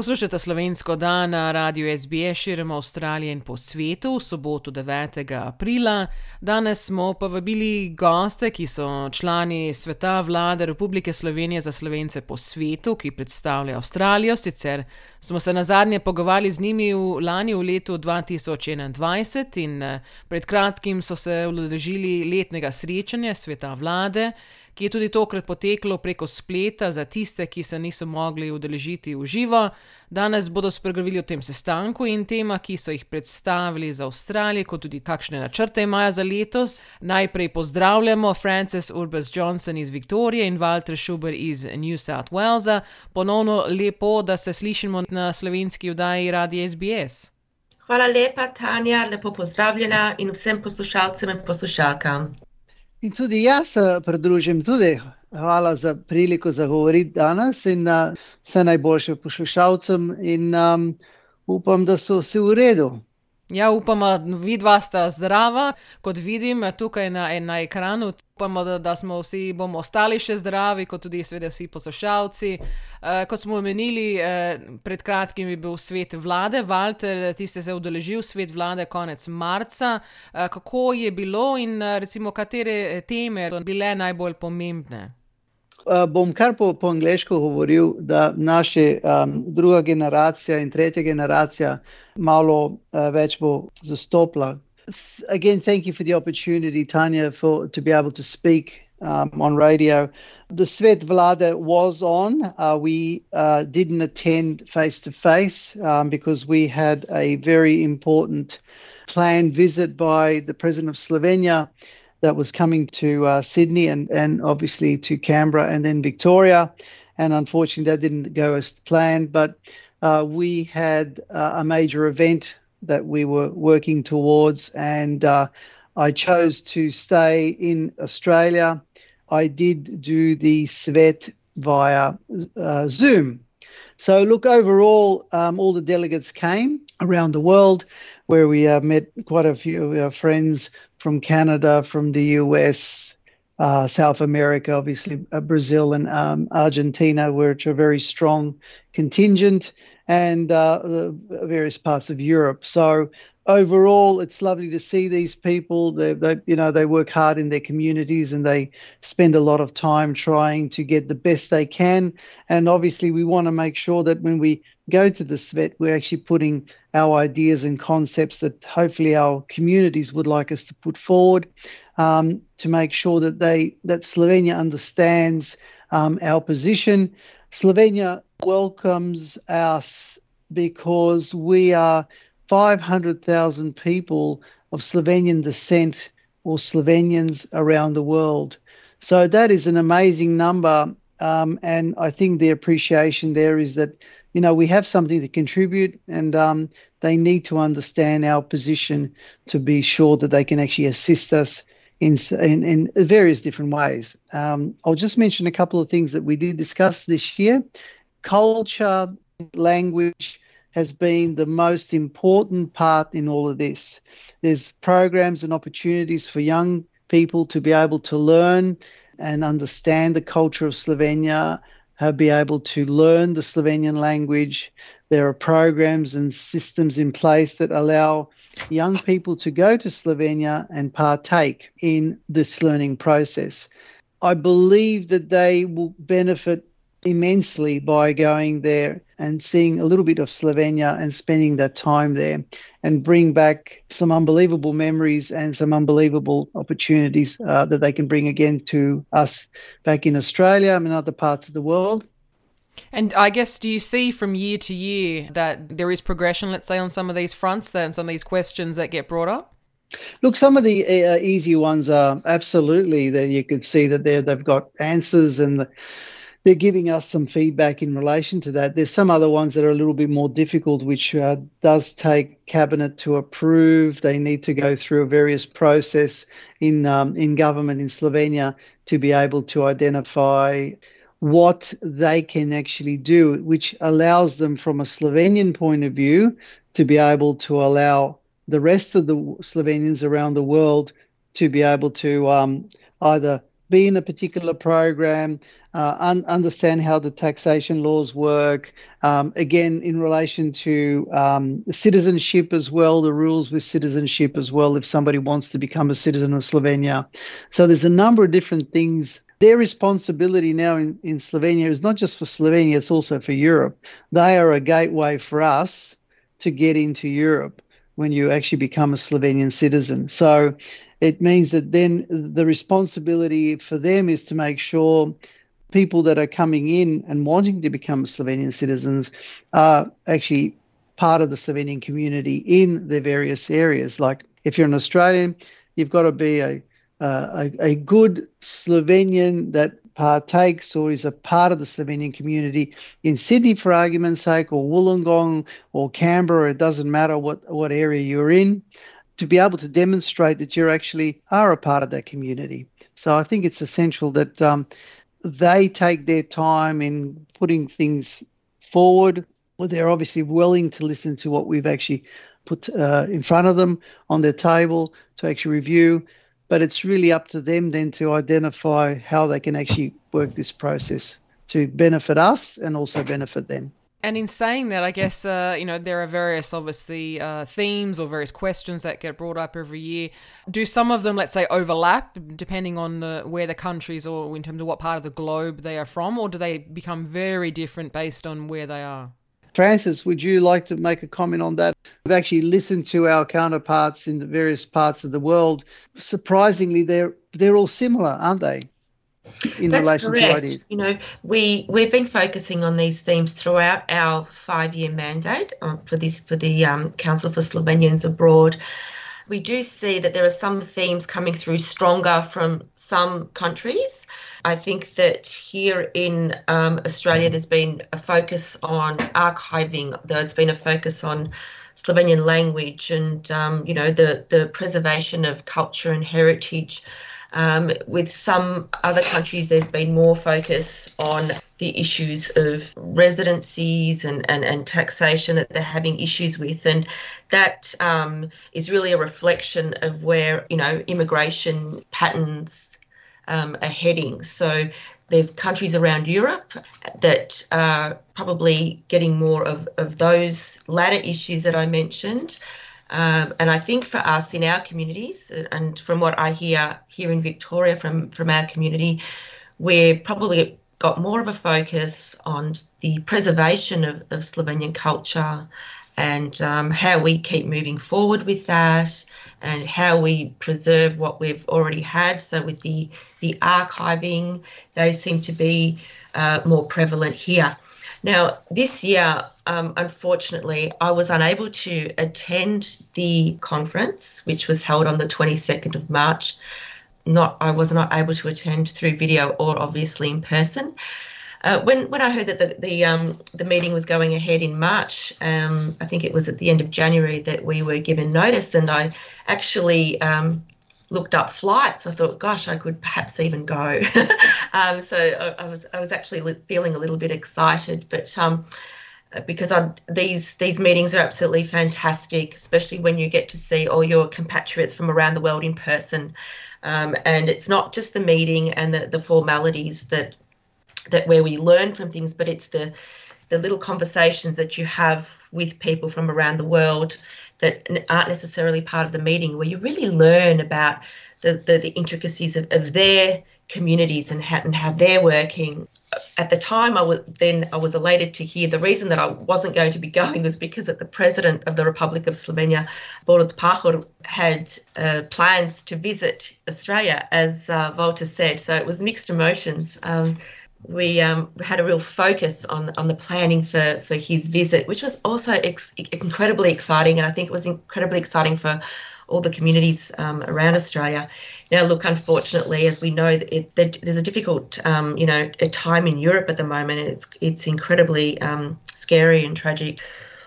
Poslušate slovensko dan na radiju SBS širom Avstralije in po svetu v soboto 9. aprila. Danes smo povabili goste, ki so člani sveta vlade Republike Slovenije za slovence po svetu, ki predstavljajo Avstralijo. Sicer smo se na zadnje pogovarjali z njimi v lani v letu 2021 in eh, pred kratkim so se udeležili letnega srečanja sveta vlade ki je tudi tokrat poteklo preko spleta za tiste, ki se niso mogli udeležiti v živo. Danes bodo spregovorili o tem sestanku in tema, ki so jih predstavili za Avstralijo, kot tudi kakšne načrte imajo za letos. Najprej pozdravljamo Frances Urbas Johnson iz Viktorije in Walter Schuber iz New South Walesa. Ponovno lepo, da se slišimo na slovenski vdaji Radio SBS. Hvala lepa, Tanja, lepo pozdravljena in vsem poslušalcem in poslušalkam. In tudi jaz se pridružim, tudi hvala za priliko za govoriti danes in uh, vse najboljše poslušalcem in um, upam, da so vsi v redu. Ja, upamo, vidva sta zdrava, kot vidim tukaj na, na ekranu. Upamo, da, da smo vsi bomo ostali še zdravi, kot tudi seveda vsi poslušalci. E, kot smo omenili, e, pred kratkim je bil svet vlade, Walter, ti ste se udeležil svet vlade konec marca. E, kako je bilo in recimo katere teme so bile najbolj pomembne? Bom kar po, po angliško govoril, da naša um, druga generacija in tretja generacija malo uh, več bo. Again, thank you for the opportunity, Tanya, for to be able to speak um, on radio. The Svet Vlada was on. Uh, we uh, didn't attend face to face because we had a very important planned visit by the President of Slovenia that was coming to uh, Sydney and, and obviously to Canberra and then Victoria. And unfortunately, that didn't go as planned. But uh, we had uh, a major event that we were working towards, and uh, I chose to stay in Australia. I did do the Svet via uh, Zoom. So, look, overall, um, all the delegates came around the world where we uh, met quite a few friends from Canada, from the US, uh, South America, obviously uh, Brazil and um, Argentina, which are very strong contingent, and uh, the various parts of Europe. So overall, it's lovely to see these people. They, they, you know, they work hard in their communities and they spend a lot of time trying to get the best they can. And obviously, we want to make sure that when we go to the SVET, we're actually putting our ideas and concepts that hopefully our communities would like us to put forward um, to make sure that they that Slovenia understands um, our position. Slovenia welcomes us because we are 500,000 people of Slovenian descent or Slovenians around the world. So that is an amazing number. Um, and I think the appreciation there is that you know, we have something to contribute and um, they need to understand our position to be sure that they can actually assist us in, in, in various different ways. Um, I'll just mention a couple of things that we did discuss this year. Culture, language has been the most important part in all of this. There's programs and opportunities for young people to be able to learn and understand the culture of Slovenia be able to learn the Slovenian language. There are programs and systems in place that allow young people to go to Slovenia and partake in this learning process. I believe that they will benefit immensely by going there and seeing a little bit of Slovenia and spending that time there and bring back some unbelievable memories and some unbelievable opportunities uh, that they can bring again to us back in Australia and in other parts of the world. And I guess, do you see from year to year that there is progression, let's say, on some of these fronts, then some of these questions that get brought up? Look, some of the uh, easy ones are absolutely that you could see that they've got answers and the, they're giving us some feedback in relation to that. There's some other ones that are a little bit more difficult, which uh, does take cabinet to approve. They need to go through a various process in um, in government in Slovenia to be able to identify what they can actually do, which allows them, from a Slovenian point of view, to be able to allow the rest of the Slovenians around the world to be able to um, either be in a particular program, uh, un- understand how the taxation laws work. Um, again, in relation to um, citizenship as well, the rules with citizenship as well, if somebody wants to become a citizen of Slovenia. So there's a number of different things. Their responsibility now in, in Slovenia is not just for Slovenia, it's also for Europe. They are a gateway for us to get into Europe when you actually become a Slovenian citizen. So it means that then the responsibility for them is to make sure people that are coming in and wanting to become Slovenian citizens are actually part of the Slovenian community in the various areas. Like if you're an Australian, you've got to be a a, a good Slovenian that partakes or is a part of the Slovenian community in Sydney, for argument's sake, or Wollongong or Canberra. It doesn't matter what, what area you're in to be able to demonstrate that you actually are a part of that community. So I think it's essential that um, they take their time in putting things forward. Well, they're obviously willing to listen to what we've actually put uh, in front of them on their table to actually review. But it's really up to them then to identify how they can actually work this process to benefit us and also benefit them. And in saying that, I guess uh, you know there are various, obviously, uh, themes or various questions that get brought up every year. Do some of them, let's say, overlap depending on the, where the countries or in terms of what part of the globe they are from, or do they become very different based on where they are? Frances, would you like to make a comment on that? We've actually listened to our counterparts in the various parts of the world. Surprisingly, they're they're all similar, aren't they? In That's relation correct. to ideas. You know, we we've been focusing on these themes throughout our five-year mandate um, for this for the um, Council for Slovenians Abroad. We do see that there are some themes coming through stronger from some countries. I think that here in um, Australia, there's been a focus on archiving. There's been a focus on Slovenian language and um, you know the the preservation of culture and heritage. Um, with some other countries, there's been more focus on the issues of residencies and, and, and taxation that they're having issues with. And that um, is really a reflection of where, you know, immigration patterns um, are heading. So there's countries around Europe that are probably getting more of, of those latter issues that I mentioned. Um, and I think for us in our communities, and from what I hear here in Victoria from, from our community, we're probably got more of a focus on the preservation of, of Slovenian culture and um, how we keep moving forward with that and how we preserve what we've already had. So with the, the archiving, they seem to be uh, more prevalent here. Now, this year, um, unfortunately, I was unable to attend the conference, which was held on the 22nd of March. Not, I was not able to attend through video or obviously in person. Uh, when when I heard that the the, um, the meeting was going ahead in March, um, I think it was at the end of January that we were given notice, and I actually um, looked up flights. I thought, gosh, I could perhaps even go. um, so I, I, was I was actually feeling a little bit excited, but um, because I, these these meetings are absolutely fantastic, especially when you get to see all your compatriots from around the world in person. Um, and it's not just the meeting and the, the formalities that that where we learn from things, but it's the the little conversations that you have with people from around the world that aren't necessarily part of the meeting, where you really learn about the, the, the intricacies of, of their communities and how, and how they're working. At the time, I was then I was elated to hear the reason that I wasn't going to be going was because that the president of the Republic of Slovenia, Borut Pahor, had uh, plans to visit Australia, as uh, Walter said. So it was mixed emotions. Um, we um, had a real focus on on the planning for for his visit, which was also ex- incredibly exciting, and I think it was incredibly exciting for all the communities um, around Australia. Now, look, unfortunately, as we know, it, there's a difficult, um, you know, a time in Europe at the moment, and it's it's incredibly um, scary and tragic.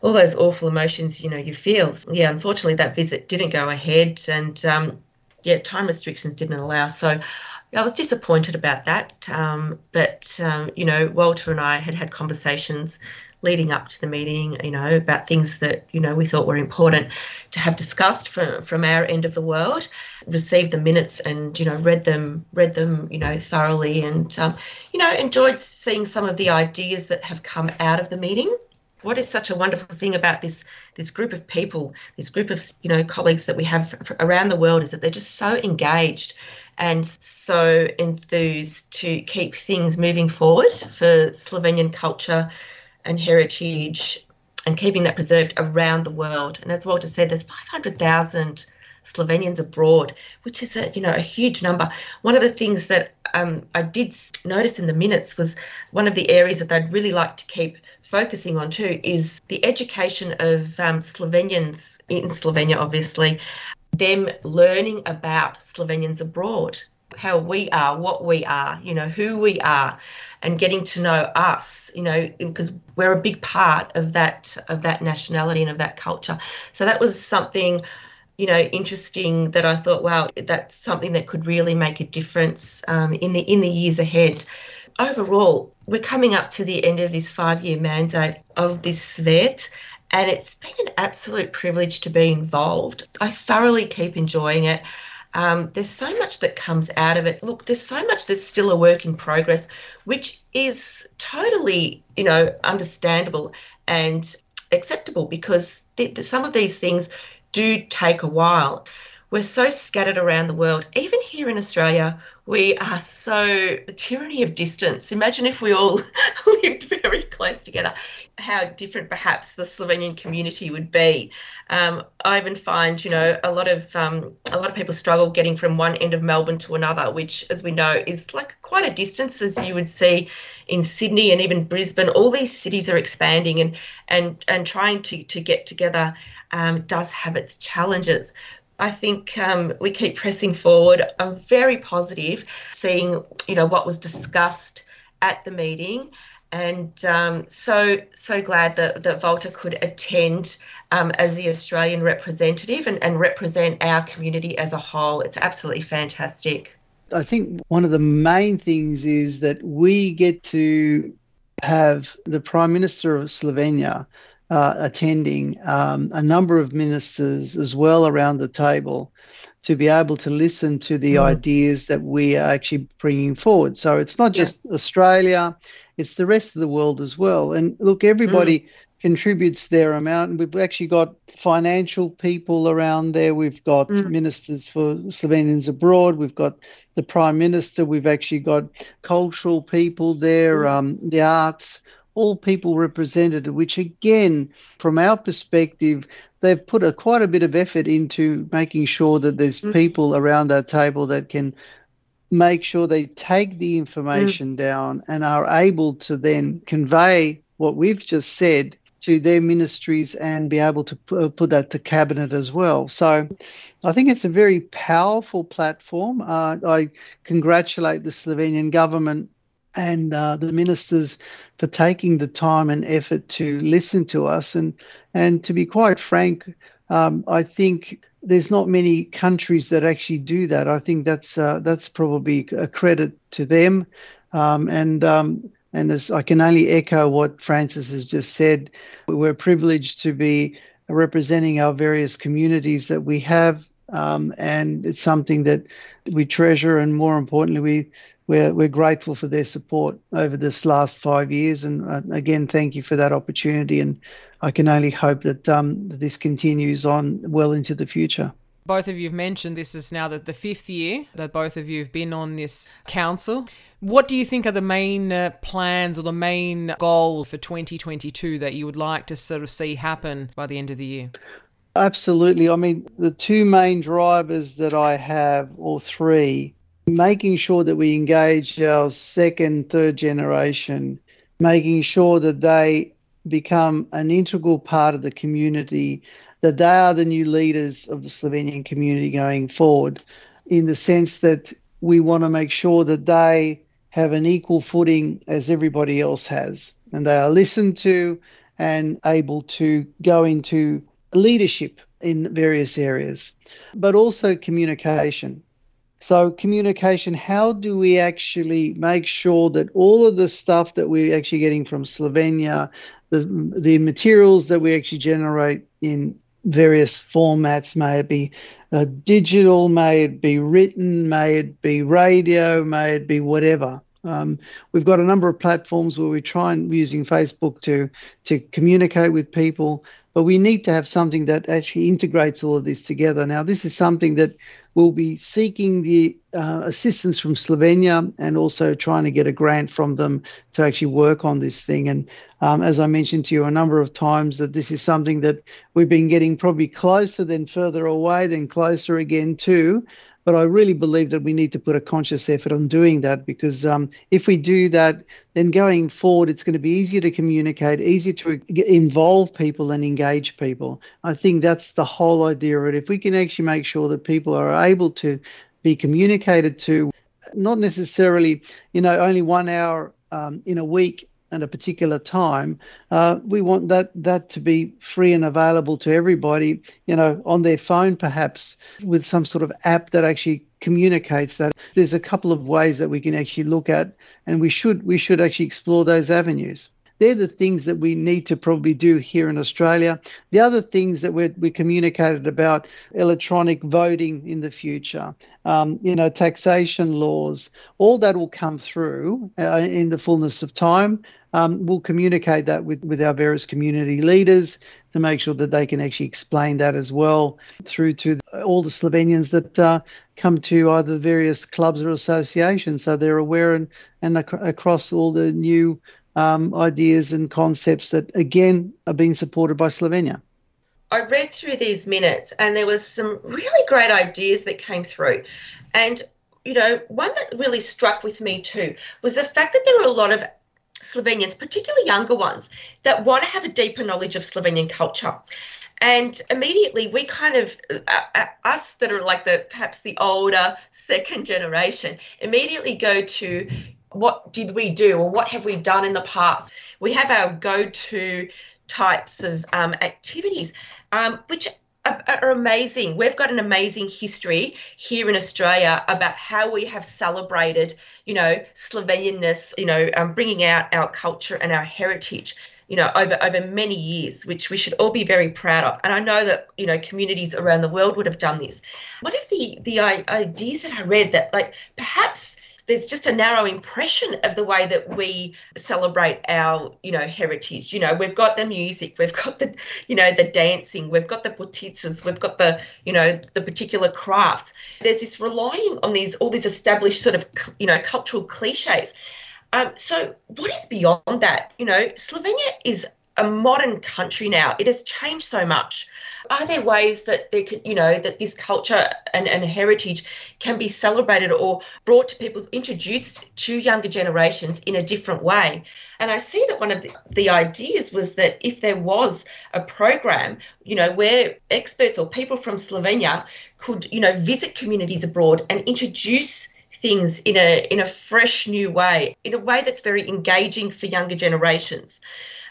All those awful emotions, you know, you feel. Yeah, unfortunately, that visit didn't go ahead, and um, yeah, time restrictions didn't allow. So I was disappointed about that. Um, but, um, you know, Walter and I had had conversations leading up to the meeting, you know, about things that, you know, we thought were important to have discussed from, from our end of the world, received the minutes and, you know, read them, read them, you know, thoroughly and, um, you know, enjoyed seeing some of the ideas that have come out of the meeting what is such a wonderful thing about this this group of people, this group of you know colleagues that we have around the world is that they're just so engaged and so enthused to keep things moving forward for Slovenian culture and heritage and keeping that preserved around the world. And as Walter said, there's 500,000 Slovenians abroad, which is a you know a huge number. One of the things that um, I did notice in the minutes was one of the areas that they'd really like to keep focusing on too is the education of um, Slovenians in Slovenia, obviously, them learning about Slovenians abroad, how we are, what we are, you know, who we are, and getting to know us, you know, because we're a big part of that of that nationality and of that culture. So that was something you know interesting that I thought, wow, that's something that could really make a difference um, in the in the years ahead. Overall, we're coming up to the end of this five year mandate of this SVET, and it's been an absolute privilege to be involved. I thoroughly keep enjoying it. Um, there's so much that comes out of it. Look, there's so much that's still a work in progress, which is totally, you know, understandable and acceptable because th- some of these things do take a while. We're so scattered around the world. Even here in Australia, we are so the tyranny of distance. Imagine if we all lived very close together, how different perhaps the Slovenian community would be. Um, I even find, you know, a lot of um, a lot of people struggle getting from one end of Melbourne to another, which, as we know, is like quite a distance, as you would see in Sydney and even Brisbane. All these cities are expanding, and and and trying to to get together um, does have its challenges. I think um, we keep pressing forward. I'm very positive seeing, you know, what was discussed at the meeting, and um, so so glad that that Walter could attend um, as the Australian representative and, and represent our community as a whole. It's absolutely fantastic. I think one of the main things is that we get to have the Prime Minister of Slovenia uh, attending, um, a number of ministers as well around the table to be able to listen to the mm. ideas that we are actually bringing forward. So it's not just yeah. Australia, it's the rest of the world as well. And look, everybody mm. contributes their amount. And we've actually got financial people around there. We've got mm. ministers for Slovenians abroad. We've got the Prime Minister. We've actually got cultural people there, mm. um, the arts all people represented, which again, from our perspective, they've put a, quite a bit of effort into making sure that there's mm. people around that table that can make sure they take the information mm. down and are able to then convey what we've just said to their ministries and be able to put that to cabinet as well. So I think it's a very powerful platform. Uh, I congratulate the Slovenian government and uh, the ministers for taking the time and effort to listen to us. And and to be quite frank, um, I think there's not many countries that actually do that. I think that's uh, that's probably a credit to them. Um, and um, and as I can only echo what Frances has just said, we're privileged to be representing our various communities that we have. Um, and it's something that we treasure, and more importantly, we we're, we're grateful for their support over this last five years. And uh, again, thank you for that opportunity. And I can only hope that, um, that this continues on well into the future. Both of you have mentioned this is now the, the fifth year that both of you have been on this council. What do you think are the main uh, plans or the main goals for 2022 that you would like to sort of see happen by the end of the year? Absolutely. I mean, the two main drivers that I have, or three, making sure that we engage our second, third generation, making sure that they become an integral part of the community, that they are the new leaders of the Slovenian community going forward, in the sense that we want to make sure that they have an equal footing as everybody else has, and they are listened to and able to go into leadership in various areas, but also communication So, communication how do we actually make sure that all of the stuff that we're actually getting from Slovenia, the, the materials that we actually generate in various formats, may it be uh, digital, may it be written, may it be radio, may it be whatever. Um, we've got a number of platforms where we try and using Facebook to to communicate with people, but we need to have something that actually integrates all of this together. Now, this is something that we'll be seeking the uh, assistance from Slovenia and also trying to get a grant from them to actually work on this thing. And um, as I mentioned to you a number of times, that this is something that we've been getting probably closer than further away, then closer again to. But I really believe that we need to put a conscious effort on doing that because um, if we do that, then going forward, it's going to be easier to communicate, easier to involve people and engage people. I think that's the whole idea of it. If we can actually make sure that people are able to be communicated to, not necessarily, you know, only one hour um, in a week at a particular time, uh, we want that that to be free and available to everybody. You know, on their phone, perhaps with some sort of app that actually communicates that. There's a couple of ways that we can actually look at, and we should we should actually explore those avenues they're the things that we need to probably do here in Australia. The other things that we're we communicated about electronic voting in the future, um, you know, taxation laws, all that will come through uh, in the fullness of time. Um, we'll communicate that with, with our various community leaders to make sure that they can actually explain that as well through to all the Slovenians that uh, come to either various clubs or associations so they're aware and, and ac- across all the new um, ideas and concepts that, again, are being supported by Slovenia. I read through these minutes and there was some really great ideas that came through. And, you know, one that really struck with me too was the fact that there are a lot of Slovenians, particularly younger ones, that want to have a deeper knowledge of Slovenian culture. And immediately we kind of, uh, uh, us that are like the perhaps the older second generation, immediately go to, what did we do or what have we done in the past? We have our go to types of um, activities, um, which are, amazing. We've got an amazing history here in Australia about how we have celebrated, you know, Slovenianness, you know, um, bringing out our culture and our heritage. You know, over over many years, which we should all be very proud of. And I know that you know communities around the world would have done this. What if the the ideas that I read that like perhaps there's just a narrow impression of the way that we celebrate our you know heritage. You know we've got the music we've got the you know the dancing we've got the poticas we've got the you know the particular crafts. There's this relying on these all these established sort of you know cultural cliches. Um, so what is beyond that? You know slovenia is a modern country now. It has changed so much. Are there ways that there could, you know, that this culture and, and heritage can be celebrated or brought to people, introduced to younger generations in a different way? And I see that one of the, the ideas was that if there was a program, you know, where experts or people from Slovenia could, you know, visit communities abroad and introduce things in a in a fresh new way, in a way that's very engaging for younger generations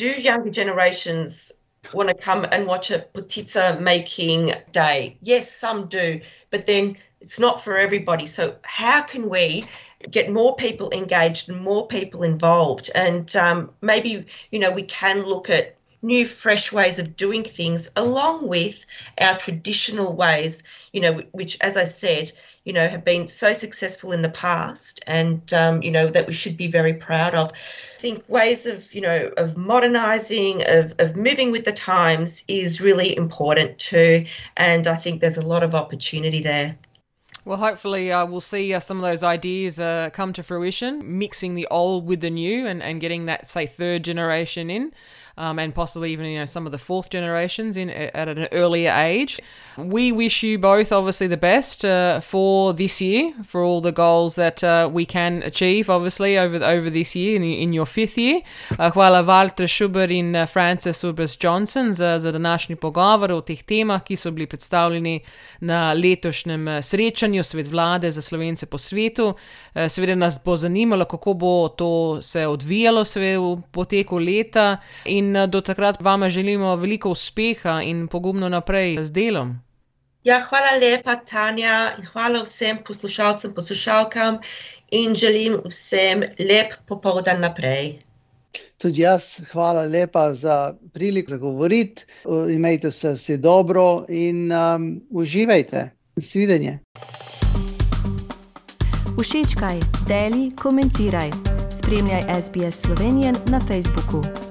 do younger generations want to come and watch a potica making day? Yes, some do, but then it's not for everybody. So, how can we get more people engaged and more people involved? And um, maybe, you know, we can look at new, fresh ways of doing things along with our traditional ways, you know, which, as I said, you know, have been so successful in the past and, um, you know, that we should be very proud of. I think ways of, you know, of modernizing, of, of moving with the times is really important too. And I think there's a lot of opportunity there. Well, hopefully, uh, we'll see uh, some of those ideas uh, come to fruition, mixing the old with the new and, and getting that, say, third generation in um, and possibly even you know some of the fourth generations in at an earlier age. We wish you both obviously the best uh, for this year, for all the goals that uh, we can achieve obviously over over this year in, in your fifth year. Uh, hvala Walter Schubert in uh, Frances Urbas Johnson za, za današnji pogovor o teh temah, ki so bili predstavljeni na letošnjem uh, srečanju Svet vlade za slovence po svetu. Uh, seveda nas bo zanimalo, kako bo to se odvijalo v poteku leta in In eh, do takrat vama želimo veliko uspeha in pogumno naprej z delom. Ja, hvala lepa, Tanja, in hvala vsem poslušalcem, poslušalkam, in želim vsem lep popoldan naprej. Tudi jaz, hvala lepa za priliko, da govorite. Imejte se vsi dobro in um, uživajte. Svidenje. Všečkaj, deli, komentiraj. Spremljaj SBS Slovenijo na Facebooku.